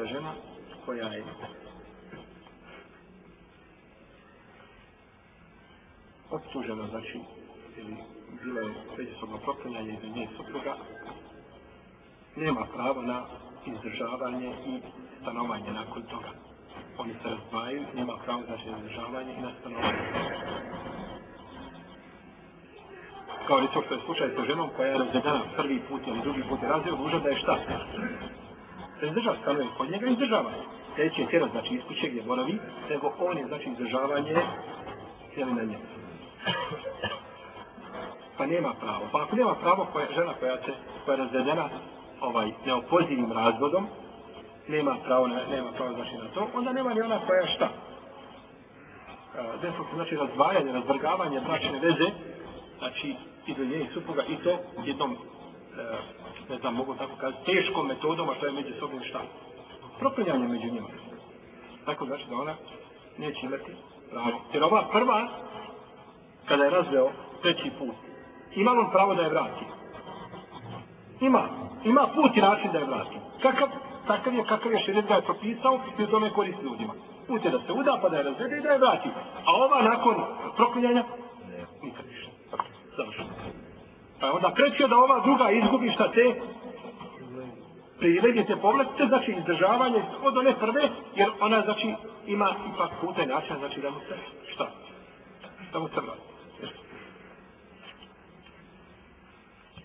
poznata žena koja je optužena, znači, ili bilo je međusobno proklinjanje ili nje supruga, nema pravo na izdržavanje i stanovanje nakon toga. Oni se razdvajaju, nema pravo znači na izdržavanje i na stanovanje. Kao recimo što je slučaj sa ženom koja je prvi put ili drugi put je razveo, da je šta? Da izdržava stanuje kod njega, izdržava. je tjera, znači iz kuće gdje boravi, nego on je, znači, izdržavanje cijeli na Pa nema pravo. Pa ako nema pravo, koja, žena koja, se, koja je razvedena ovaj, neopozivim razvodom, nema pravo, nema pravo znači na to, onda nema ni ona koja šta. Desno se znači razdvajanje, razvrgavanje bračne veze, znači i do njenih supruga i to jednom E, ne znam, mogu tako kazati, teškom metodom, a što je među sobom šta? Proklinjanje među njima. Tako znači da ona neće imati pravo. Jer ova prva, kada je razveo treći put, ima on pravo da je vrati? Ima. Ima put i način da je vrati. Kakav, takav je, kakav je šedet da je propisao i u tome koristi ljudima. Put je da se uda, pa da je razvede i da je vrati. A ova nakon proklinjanja, nikad više. Završeno. Pa je onda prećio da ova druga izgubi šta te privilegije te povlastice, znači izdržavanje od one prve, jer ona znači ima ipak pute način, znači da mu se šta? Da mu se vrati.